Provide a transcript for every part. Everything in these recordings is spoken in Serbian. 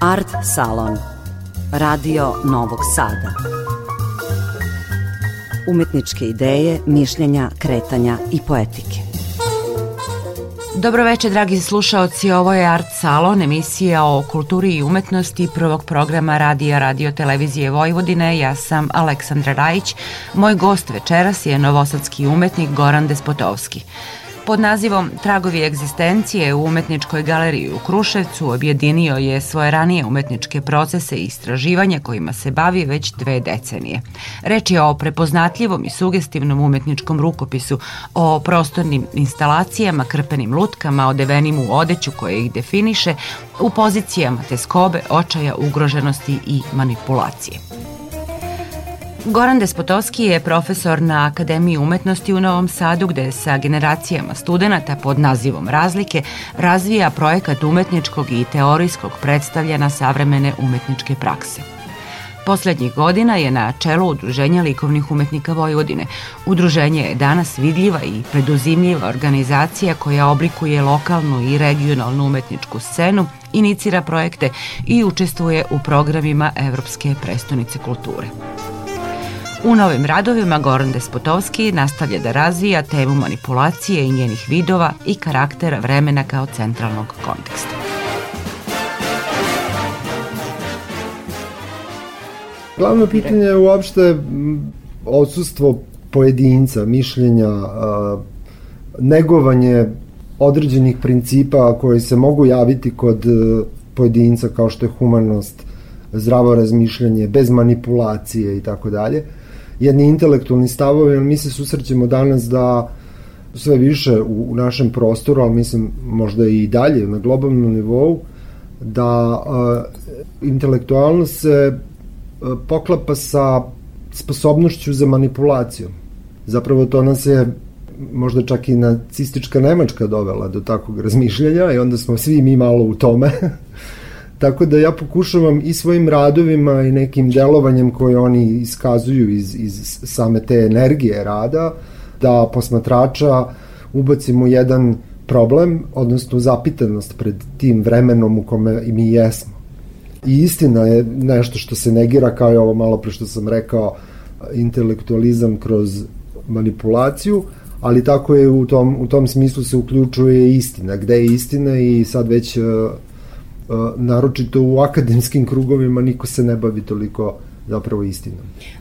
Art Salon Radio Novog Sada Umetničke ideje, mišljenja, kretanja i poetike Dobro večer, dragi slušaoci. Ovo je Art Salon, emisija o kulturi i umetnosti prvog programa Radija Radio Televizije Vojvodine. Ja sam Aleksandra Rajić. Moj gost večeras je novosadski umetnik Goran Despotovski. Pod nazivom Tragovi egzistencije u umetničkoj galeriji u Kruševcu objedinio je svoje ranije umetničke procese i istraživanja kojima se bavi već dve decenije. Reč je o prepoznatljivom i sugestivnom umetničkom rukopisu, o prostornim instalacijama, krpenim lutkama, odevenim u odeću koje ih definiše, u pozicijama teskobe, očaja, ugroženosti i manipulacije. Goran Despotovski je profesor na Akademiji umetnosti u Novom Sadu gde sa generacijama studenta pod nazivom Razlike razvija projekat umetničkog i teorijskog predstavljena savremene umetničke prakse. Poslednjih godina je na čelu Udruženja likovnih umetnika Vojvodine. Udruženje je danas vidljiva i preduzimljiva organizacija koja oblikuje lokalnu i regionalnu umetničku scenu, inicira projekte i učestvuje u programima Evropske prestonice kulture. U novim radovima Goran Despotovski nastavlja da razvija temu manipulacije i njenih vidova i karaktera vremena kao centralnog konteksta. Glavno pitanje je uopšte odsustvo pojedinca, mišljenja, negovanje određenih principa koji se mogu javiti kod e, pojedinca kao što je humanost, zdravo razmišljanje, bez manipulacije i tako dalje jedni intelektualni stavovi, ali mi se susrećemo danas da sve više u, u našem prostoru, ali mislim možda i dalje na globalnom nivou, da uh, intelektualno se uh, poklapa sa sposobnošću za manipulaciju. Zapravo to nas je možda čak i nacistička Nemačka dovela do takvog razmišljanja i onda smo svi mi malo u tome Tako da ja pokušavam i svojim radovima i nekim delovanjem koje oni iskazuju iz, iz same te energije rada, da posmatrača ubacimo jedan problem, odnosno zapitanost pred tim vremenom u kome mi jesmo. I istina je nešto što se negira, kao i ovo malo pre što sam rekao, intelektualizam kroz manipulaciju, ali tako je u tom, u tom smislu se uključuje istina. Gde je istina i sad već naročito u akademskim krugovima niko se ne bavi toliko zapravo istinom.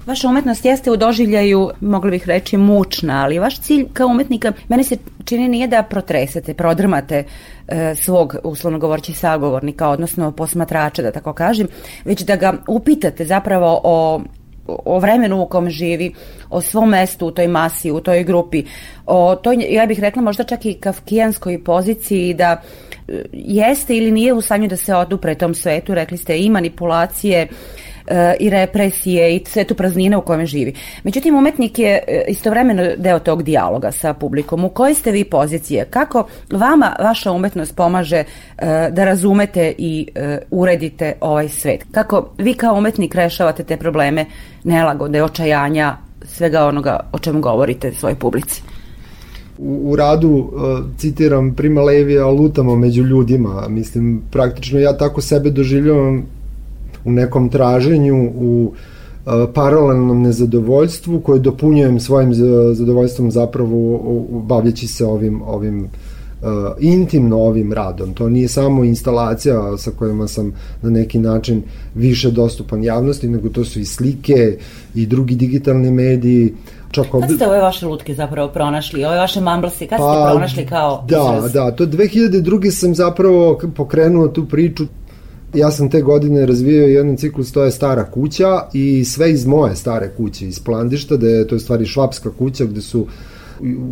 Vaša umetnost jeste u doživljaju, mogli bih reći, mučna, ali vaš cilj kao umetnika, meni se čini nije da protresete, prodrmate e, svog, uslovno govoreći, sagovornika, odnosno posmatrača, da tako kažem, već da ga upitate zapravo o o vremenu u kom živi, o svom mestu u toj masi, u toj grupi, o toj, ja bih rekla možda čak i kafkijanskoj poziciji da jeste ili nije u stanju da se odupre tom svetu, rekli ste i manipulacije, e, i represije i sve tu praznine u kojem živi. Međutim, umetnik je e, istovremeno deo tog dijaloga sa publikom. U kojoj ste vi pozicije? Kako vama vaša umetnost pomaže e, da razumete i uredite ovaj svet? Kako vi kao umetnik rešavate te probleme nelagode, očajanja, svega onoga o čemu govorite svojoj publici? u, u radu uh, citiram Prima Levija lutamo među ljudima mislim praktično ja tako sebe doživljavam u nekom traženju u uh, paralelnom nezadovoljstvu koje dopunjujem svojim zadovoljstvom zapravo bavljeći se ovim ovim uh, intimno ovim radom. To nije samo instalacija sa kojima sam na neki način više dostupan javnosti, nego to su i slike i drugi digitalni mediji, čak ovde... Kad ste ove vaše lutke zapravo pronašli, ove vaše mamblasi, kad pa, ste pronašli kao Da, izraz? da, to 2002. sam zapravo pokrenuo tu priču ja sam te godine razvijao jedan ciklus, to je stara kuća i sve iz moje stare kuće, iz Plandišta, da je to je stvari švapska kuća gde su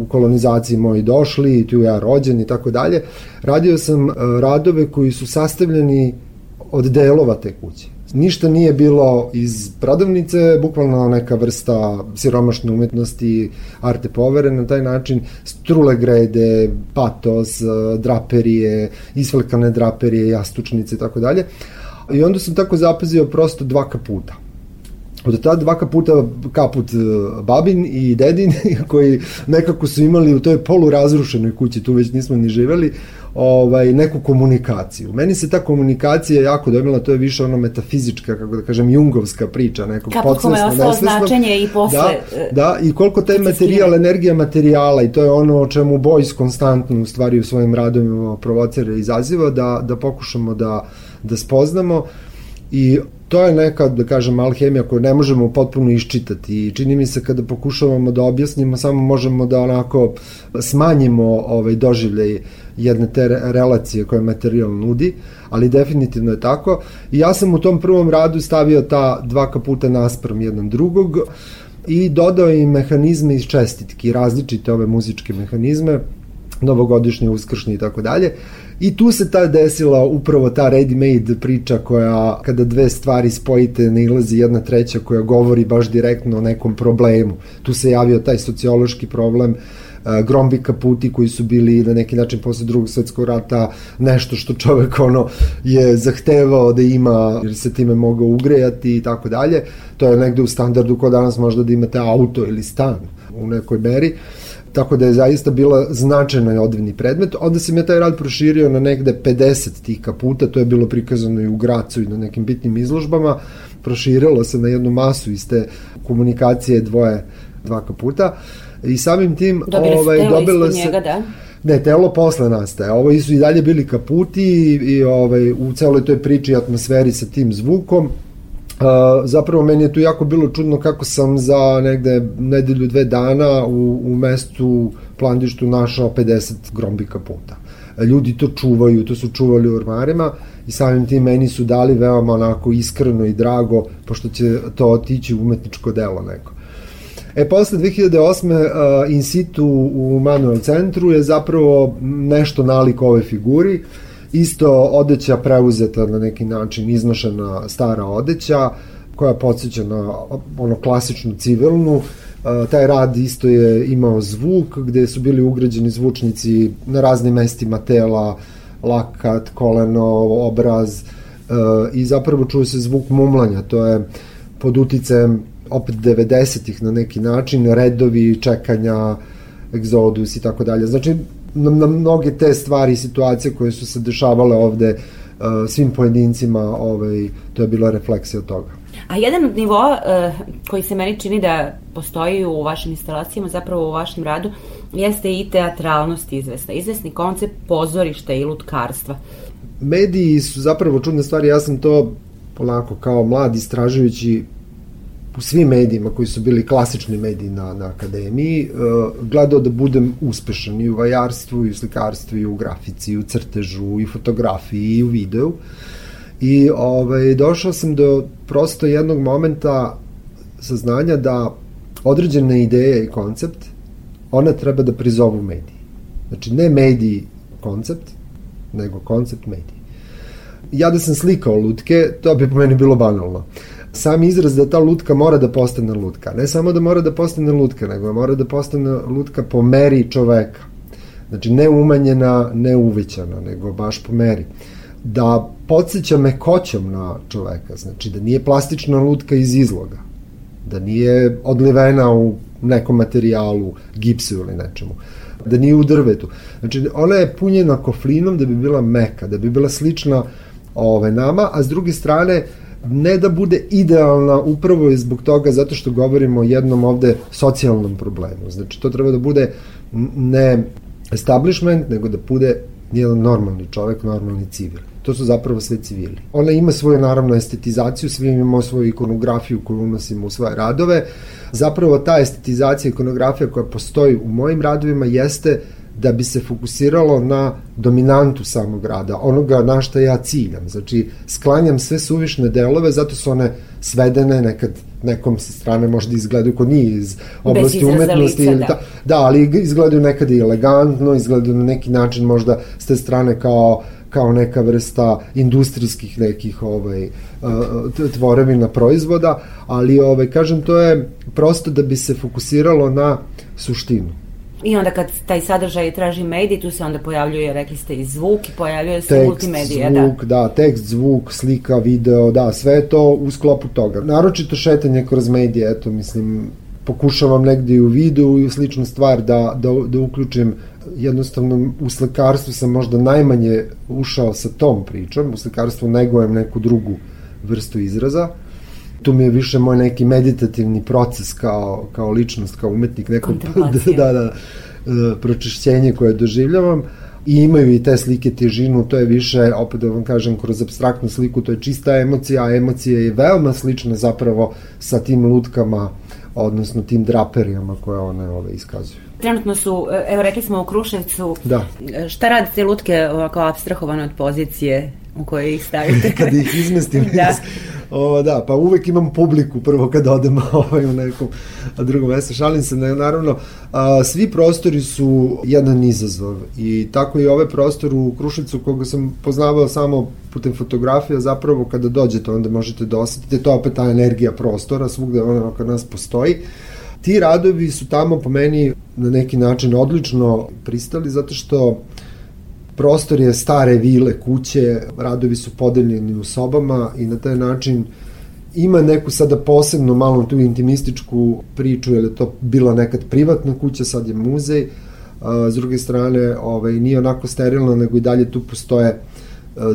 u kolonizaciji moji došli i tu ja rođen i tako dalje. Radio sam e, radove koji su sastavljeni od delova te kuće ništa nije bilo iz prodavnice, bukvalno neka vrsta siromašne umetnosti, arte povere na taj način, strule grede, patos, draperije, isvelkane draperije, jastučnice i tako dalje. I onda sam tako zapazio prosto dva kaputa. Od ta dva kaputa kaput e, babin i dedin koji nekako su imali u toj polurazrušenoj kući, tu već nismo ni živeli, ovaj, neku komunikaciju. Meni se ta komunikacija jako domila, to je više ono metafizička, kako da kažem, jungovska priča, nekog Kaput kome je ostalo značenje i posle... Da, e, da, i koliko taj materijal, energija materijala i to je ono o čemu Bojs konstantno u stvari u svojim radovima provocira i izaziva, da, da pokušamo da, da spoznamo. I to je neka, da kažem, alhemija koju ne možemo potpuno iščitati i čini mi se kada pokušavamo da objasnimo, samo možemo da onako smanjimo ovaj doživljaj jedne te relacije koje materijal nudi, ali definitivno je tako. I ja sam u tom prvom radu stavio ta dva kaputa naspram jedan drugog i dodao i mehanizme iz čestitki, različite ove muzičke mehanizme, novogodišnje, uskršnje i tako dalje. I tu se ta desila upravo ta ready-made priča koja kada dve stvari spojite ne ilazi jedna treća koja govori baš direktno o nekom problemu. Tu se javio taj sociološki problem uh, grombi kaputi koji su bili na neki način posle drugog svetskog rata nešto što čovek ono je zahtevao da ima jer se time mogao ugrejati i tako dalje. To je negde u standardu ko danas možda da imate auto ili stan u nekoj meri. Tako da je zaista bila značajna i odvini predmet. Onda sam ja taj rad proširio na negde 50 tih kaputa, to je bilo prikazano i u Gracu i na nekim bitnim izložbama, proširilo se na jednu masu iz te komunikacije dvoje, dva kaputa i samim tim Dobili ovaj, dobila se, njega, da? Ne, telo posle nastaje. Ovo su i dalje bili kaputi i, i ovaj, u celoj toj priči atmosferi sa tim zvukom Uh, zapravo meni je tu jako bilo čudno kako sam za negde nedelju dve dana u, u mestu Plandištu našao 50 grombika puta. Ljudi to čuvaju, to su čuvali u ormarima i samim tim meni su dali veoma onako iskreno i drago, pošto će to otići u umetničko delo neko. E, posle 2008. Uh, in situ u Manuel centru je zapravo nešto nalik ove figuri, uh, Isto odeća preuzeta na neki način, iznošena stara odeća, koja podsjeća na ono klasičnu civilnu, e, taj rad isto je imao zvuk gde su bili ugrađeni zvučnici na raznim mestima tela, lakat, koleno, obraz e, i zapravo čuje se zvuk mumlanja, to je pod uticajem opet 90-ih na neki način, redovi, čekanja, egzodus i tako dalje. Znači, na, na mnoge te stvari i situacije koje su se dešavale ovde uh, svim pojedincima, ovaj, to je bila refleksija toga. A jedan od nivoa uh, koji se meni čini da postoji u vašim instalacijama, zapravo u vašem radu, jeste i teatralnost izvesna, izvesni koncept pozorišta i lutkarstva. Mediji su zapravo čudne stvari, ja sam to polako kao mlad istražujući u svim medijima koji su bili klasični mediji na, na akademiji, uh, gledao da budem uspešan i u vajarstvu, i u slikarstvu, i u grafici, i u crtežu, i u fotografiji, i u videu. I ovaj, došao sam do prosto jednog momenta saznanja da određena ideja i koncept, ona treba da prizovu mediji. Znači, ne mediji koncept, nego koncept mediji. Ja da sam slikao lutke, to bi po meni bilo banalno sam izraz da ta lutka mora da postane lutka. Ne samo da mora da postane lutka, nego mora da postane lutka po meri čoveka. Znači, ne umanjena, ne uvećana, nego baš po meri. Da podsjeća mekoćom na čoveka, znači da nije plastična lutka iz izloga, da nije odlivena u nekom materijalu, gipsu ili nečemu, da nije u drvetu. Znači, ona je punjena koflinom da bi bila meka, da bi bila slična ove, nama, a s druge strane, ne da bude idealna upravo je zbog toga zato što govorimo o jednom ovde socijalnom problemu. Znači to treba da bude ne establishment, nego da bude jedan normalni čovek, normalni civil. To su zapravo sve civili. Ona ima svoju naravno estetizaciju, svi imamo svoju ikonografiju koju unosimo u svoje radove. Zapravo ta estetizacija, ikonografija koja postoji u mojim radovima jeste uh, da bi se fokusiralo na dominantu samog rada, onoga na šta ja ciljam. Znači, sklanjam sve suvišne delove, zato su one svedene, nekad nekom sa strane možda izgledaju ko nije iz oblasti umetnosti. Lica, ili da. da, ali izgledaju nekad i elegantno, izgledaju na neki način možda s te strane kao kao neka vrsta industrijskih nekih ovaj tvorevina proizvoda, ali ovaj kažem to je prosto da bi se fokusiralo na suštinu I onda kad taj sadržaj traži medij, tu se onda pojavljuje, rekli ste, i zvuk i pojavljuje se tekst, multimedija. zvuk, da. da, tekst, zvuk, slika, video, da, sve to u sklopu toga. Naročito šetanje kroz medije, eto, mislim, pokušavam negde i u videu i sličnu stvar da, da, da uključim jednostavno u slikarstvu sam možda najmanje ušao sa tom pričom, u slikarstvu negojem neku drugu vrstu izraza. Tu mi je više moj neki meditativni proces kao, kao ličnost, kao umetnik, neko da, da, da, pročišćenje koje doživljavam i imaju i te slike težinu, to je više, opet da vam kažem, kroz abstraktnu sliku, to je čista emocija, a emocija je veoma slična zapravo sa tim lutkama, odnosno tim draperijama koje one ove iskazuju. Trenutno su, evo rekli smo u Kruševcu, da. šta rade te lutke ovako abstrahovane od pozicije u kojoj ih stavite? Kad ih izmestim da. O, da, pa uvek imam publiku prvo kad odem ovaj, u nekom drugom mestu. Šalim se, naravno, a, svi prostori su jedan izazov i tako i ovaj prostor u Kruševcu koga sam poznavao samo putem fotografija, zapravo kada dođete onda možete da osetite, to je opet ta energija prostora, svugde ona oko nas postoji. Ti radovi su tamo po meni na neki način odlično pristali zato što prostor je stare vile, kuće, radovi su podeljeni u sobama i na taj način ima neku sada posebno malo tu intimističku priču, jer je to bila nekad privatna kuća, sad je muzej, s druge strane ovaj, nije onako sterilno, nego i dalje tu postoje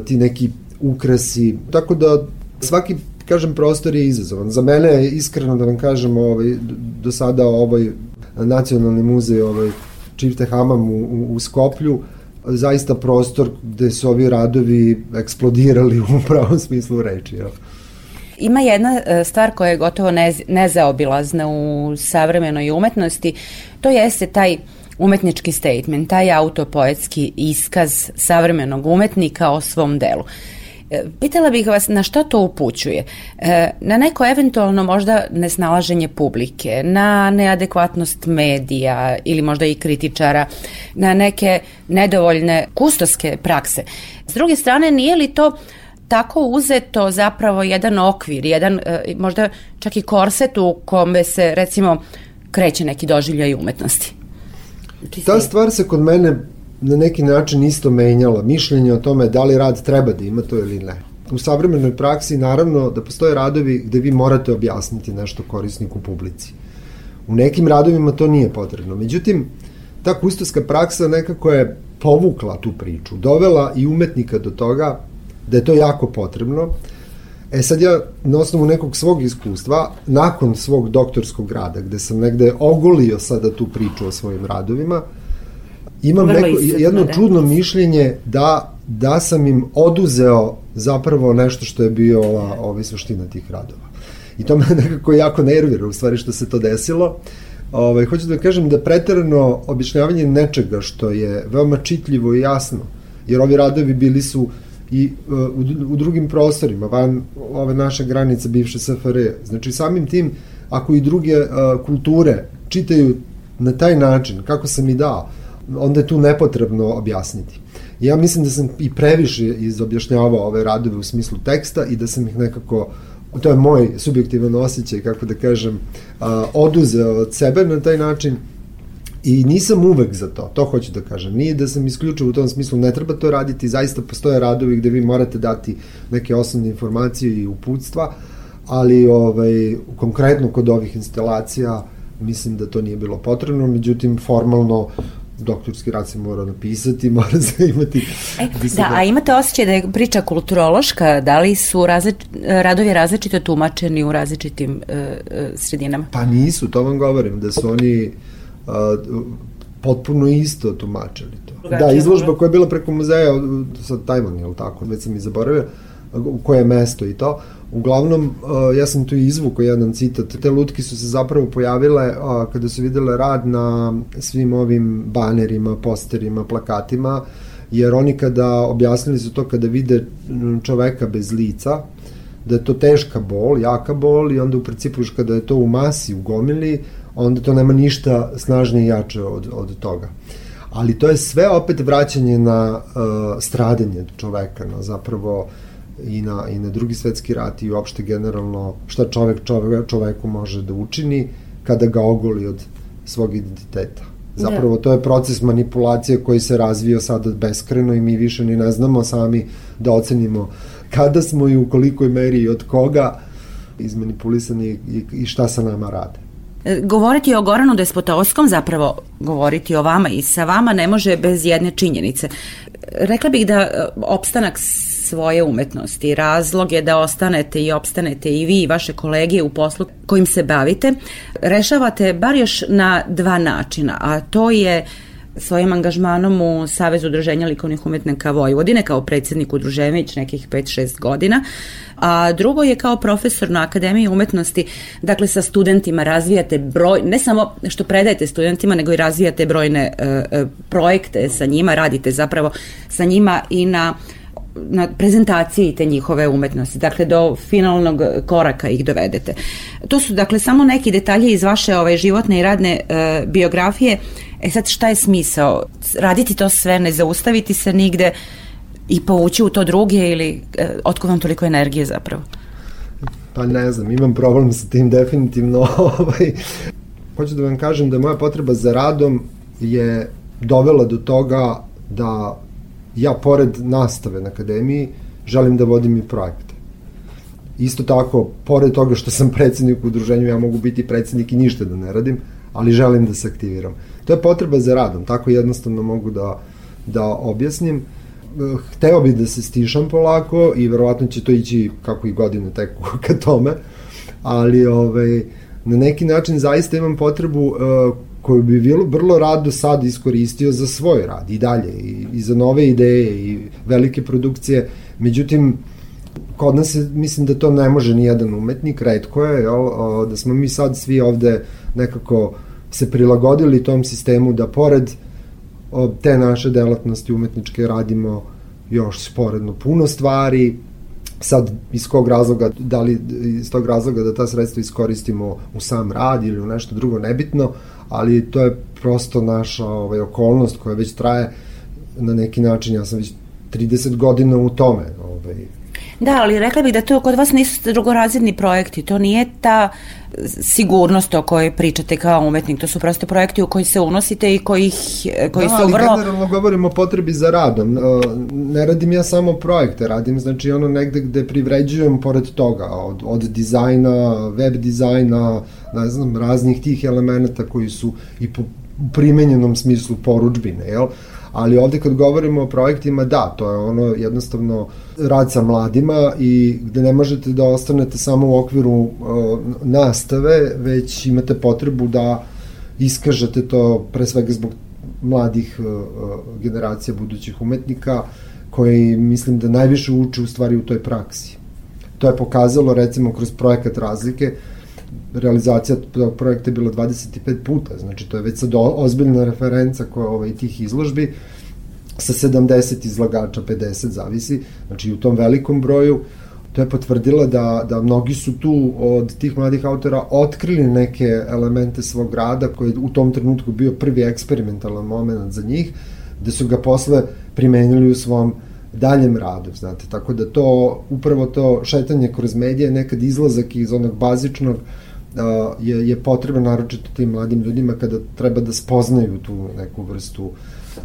ti neki ukrasi, tako da svaki kažem, prostor je izazovan. Za mene je iskreno da vam kažem, ovaj, do sada ovaj nacionalni muzej, ovaj, Čivte Hamam u, u, u Skoplju, zaista prostor gde su ovi radovi eksplodirali u pravom smislu reči. Ja. Ima jedna e, stvar koja je gotovo nezaobilazna u savremenoj umetnosti, to jeste taj umetnički statement, taj autopoetski iskaz savremenog umetnika o svom delu. E, pitala bih vas na što to upućuje? E, na neko eventualno možda nesnalaženje publike, na neadekvatnost medija ili možda i kritičara, na neke nedovoljne kustoske prakse. S druge strane, nije li to tako uzeto zapravo jedan okvir, jedan e, možda čak i korset u kome se recimo kreće neki doživljaj umetnosti? Ta stvar se kod mene na neki način isto menjala mišljenje o tome da li rad treba da ima to ili ne. U savremenoj praksi naravno da postoje radovi gde vi morate objasniti nešto korisniku publici. U nekim radovima to nije potrebno. Međutim, ta kustoska praksa nekako je povukla tu priču, dovela i umetnika do toga da je to jako potrebno. E sad ja na osnovu nekog svog iskustva, nakon svog doktorskog rada, gde sam negde ogolio sada tu priču o svojim radovima, imam Vrlo neko, jedno da. čudno mišljenje da da sam im oduzeo zapravo nešto što je bio ova, ova suština tih radova. I to me nekako jako nervira u stvari što se to desilo. Ovaj, hoću da kažem da preterano objašnjavanje nečega što je veoma čitljivo i jasno, jer ovi radovi bili su i uh, u, u drugim prostorima, van ove naše granice bivše SFRJ. Znači samim tim, ako i druge uh, kulture čitaju na taj način, kako sam i dao, onda je tu nepotrebno objasniti. Ja mislim da sam i previše izobjašnjavao ove radove u smislu teksta i da sam ih nekako to je moj subjektivan osjećaj, kako da kažem, oduzeo od sebe na taj način I nisam uvek za to, to hoću da kažem. Nije da sam isključio u tom smislu, ne treba to raditi, zaista postoje radovi gde vi morate dati neke osnovne informacije i uputstva, ali ovaj, konkretno kod ovih instalacija mislim da to nije bilo potrebno, međutim formalno doktorski rad se mora napisati, mora se imati... E, da, a imate osjećaj da je priča kulturološka, da li su različ, radovi različito tumačeni u različitim uh, sredinama? Pa nisu, to vam govorim, da su oni uh, potpuno isto tumačili to. Da, izložba koja je bila preko muzeja, sa Tajman, je li tako, već sam i zaboravio, u koje mesto i to, Uglavnom, uh, ja sam tu izvukao jedan citat. Te lutke su se zapravo pojavile uh, kada su videle rad na svim ovim banerima, posterima, plakatima, jer oni kada objasnili su to kada vide čoveka bez lica, da je to teška bol, jaka bol i onda u principu još kada je to u masi, u gomili, onda to nema ništa snažnije i jače od, od toga. Ali to je sve opet vraćanje na uh, stradanje čoveka, na zapravo uh, i na, i na drugi svetski rat i uopšte generalno šta čovek, čovek čoveku može da učini kada ga ogoli od svog identiteta. Zapravo da. to je proces manipulacije koji se razvio sada beskreno i mi više ni ne znamo sami da ocenimo kada smo i u kolikoj meri i od koga izmanipulisani i, i šta sa nama rade. E, govoriti o Goranu Despotovskom, zapravo govoriti o vama i sa vama ne može bez jedne činjenice. Rekla bih da e, opstanak svoje umetnosti. Razlog je da ostanete i opstanete i vi i vaše kolege u poslu kojim se bavite. Rešavate bar još na dva načina, a to je svojim angažmanom u Savezu udruženja likovnih umetnika Vojvodine kao predsednik udruženja već nekih 5-6 godina, a drugo je kao profesor na Akademiji umetnosti, dakle sa studentima razvijate broj, ne samo što predajete studentima, nego i razvijate brojne uh, projekte sa njima, radite zapravo sa njima i na na prezentaciji te njihove umetnosti, dakle do finalnog koraka ih dovedete. To su dakle samo neki detalji iz vaše ove životne i radne e, biografije. E sad šta je smisao? Raditi to sve, ne zaustaviti se nigde i povući u to druge ili e, otkud vam toliko energije zapravo? Pa ne znam, imam problem sa tim definitivno. ovaj, hoću da vam kažem da moja potreba za radom je dovela do toga da ja pored nastave na akademiji želim da vodim i projekte. Isto tako, pored toga što sam predsednik u udruženju, ja mogu biti predsednik i ništa da ne radim, ali želim da se aktiviram. To je potreba za radom, tako jednostavno mogu da, da objasnim. Hteo bih da se stišam polako i verovatno će to ići kako i godine teku ka tome, ali ovaj, na neki način zaista imam potrebu uh, koju bi bilo vrlo rado sad iskoristio za svoj rad i dalje i, i za nove ideje i velike produkcije. Međutim, kod nas je, mislim da to ne može ni jedan umetnik, redko je, jel, da smo mi sad svi ovde nekako se prilagodili tom sistemu da pored te naše delatnosti umetničke radimo još sporedno puno stvari, sad iz kog razloga, da li iz tog razloga da ta sredstva iskoristimo u sam rad ili u nešto drugo nebitno, ali to je prosto naša ovaj, okolnost koja već traje na neki način, ja sam već 30 godina u tome. Ovaj. Da, ali rekla bih da to kod vas nisu drugorazredni projekti, to nije ta sigurnost o kojoj pričate kao umetnik, to su prosto projekti u koji se unosite i koji, koji da, su vrlo... Da, ali generalno govorimo o potrebi za radom. Ne radim ja samo projekte, radim znači ono negde gde privređujem pored toga, od, od dizajna, web dizajna, ne znam, raznih tih elemenata koji su i po primenjenom smislu poručbine, jel? Ali ovde kad govorimo o projektima, da, to je ono jednostavno rad sa mladima i gde ne možete da ostanete samo u okviru uh, nastave, već imate potrebu da iskažete to pre svega zbog mladih uh, generacija budućih umetnika koji mislim da najviše uče u stvari u toj praksi. To je pokazalo recimo kroz projekat razlike, realizacija tog projekta je bila 25 puta, znači to je već sad ozbiljna referenca koja ovaj, tih izložbi. Sa 70 izlagača, 50 zavisi, znači u tom velikom broju. To je potvrdila da, da mnogi su tu od tih mladih autora otkrili neke elemente svog rada koji je u tom trenutku bio prvi eksperimentalan moment za njih, da su ga posle primenili u svom daljem radu, znate, tako da to, upravo to šetanje kroz medije, nekad izlazak iz onog bazičnog, uh, je, je potrebno naročito tim mladim ljudima kada treba da spoznaju tu neku vrstu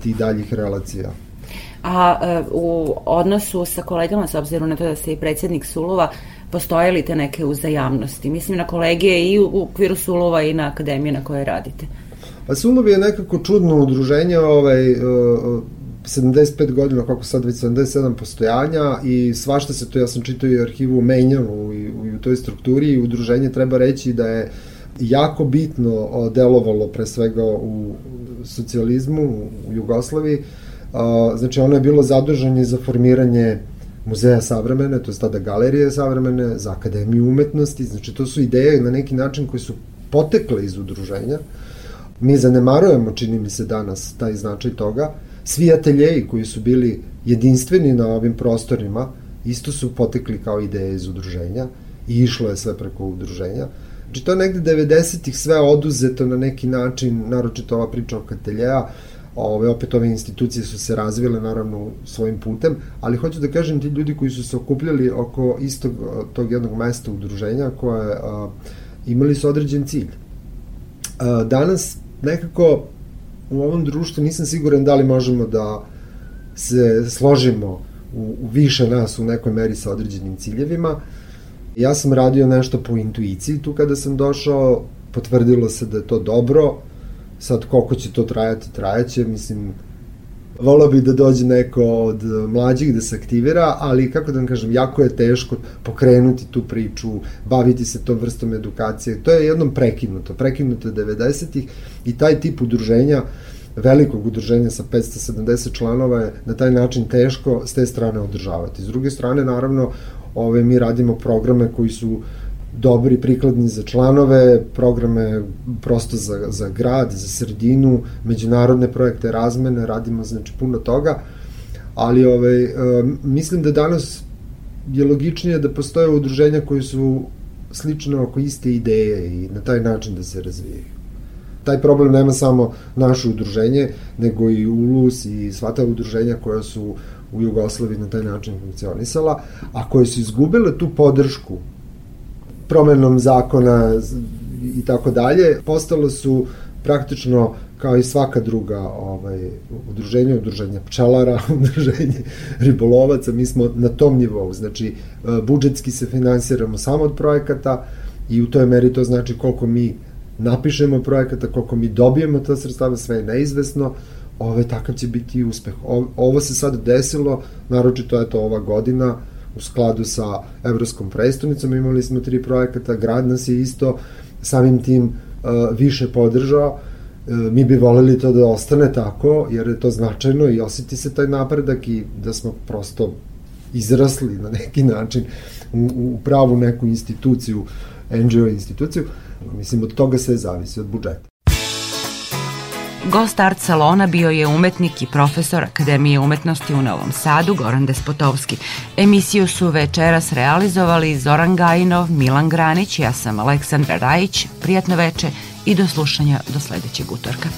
tih daljih relacija. A e, u odnosu sa kolegama, s obzirom na to da ste i predsjednik Sulova, postoje li te neke uzajamnosti? Mislim na kolege i u okviru Sulova i na akademije na kojoj radite. Pa Sulov je nekako čudno udruženje, ovaj, 75 godina, kako sad već 77 postojanja i svašta se to, ja sam čitao i arhivu, menjalo u, u, u toj strukturi i udruženje treba reći da je jako bitno delovalo pre svega u socijalizmu, u Jugoslaviji. Znači ono je bilo zadužanje za formiranje muzeja savremene, to je tada galerije savremene, za akademiju umetnosti, znači to su ideje na neki način koji su potekle iz udruženja. Mi zanemarujemo, čini mi se danas, taj značaj toga, Svi ateljeji koji su bili jedinstveni na ovim prostorima isto su potekli kao ideje iz udruženja i išlo je sve preko udruženja. Znači to je negde 90-ih sve oduzeto na neki način, naročito ova priča o ateljeja, ove, opet ove institucije su se razvile naravno svojim putem, ali hoću da kažem ti ljudi koji su se okupljali oko istog tog jednog mesta udruženja koje a, imali su određen cilj. A, danas nekako u ovom društvu nisam siguran da li možemo da se složimo u, u više nas u nekoj meri sa određenim ciljevima. Ja sam radio nešto po intuiciji tu kada sam došao, potvrdilo se da je to dobro, sad koliko će to trajati, trajaće, mislim, volao bi da dođe neko od mlađih da se aktivira, ali kako da vam kažem, jako je teško pokrenuti tu priču, baviti se tom vrstom edukacije. To je jednom prekinuto, prekinuto je 90-ih i taj tip udruženja velikog udruženja sa 570 članova je na taj način teško s te strane održavati. S druge strane, naravno, ove, mi radimo programe koji su dobri, prikladni za članove, programe prosto za, za grad, za sredinu, međunarodne projekte razmene, radimo znači puno toga, ali ovaj, mislim da danas je logičnije da postoje udruženja koji su slično oko iste ideje i na taj način da se razvijaju. Taj problem nema samo naše udruženje, nego i ULUS i sva ta udruženja koja su u Jugoslaviji na taj način funkcionisala, a koje su izgubile tu podršku promenom zakona i tako dalje, postalo su praktično kao i svaka druga ovaj, udruženja, udruženja pčelara, udruženje ribolovaca, mi smo na tom nivou, znači e, budžetski se finansiramo samo od projekata i u toj meri to znači koliko mi napišemo projekata, koliko mi dobijemo ta sredstava, sve je neizvesno, ovaj, takav će biti uspeh. Ovo se sad desilo, naročito je to ova godina, u skladu sa Evropskom predstavnicom, imali smo tri projekata, grad nas je isto samim tim uh, više podržao, uh, mi bi voleli to da ostane tako, jer je to značajno i osjeti se taj napredak i da smo prosto izrasli na neki način u, u pravu neku instituciju, NGO instituciju. Mislim, od toga sve zavisi, od budžeta. Gost art salona bio je umetnik i profesor Akademije umetnosti u Novom Sadu, Goran Despotovski. Emisiju su večeras realizovali Zoran Gajinov, Milan Granić, ja sam Aleksandra Rajić. Prijatno veče i do slušanja do sledećeg utorka.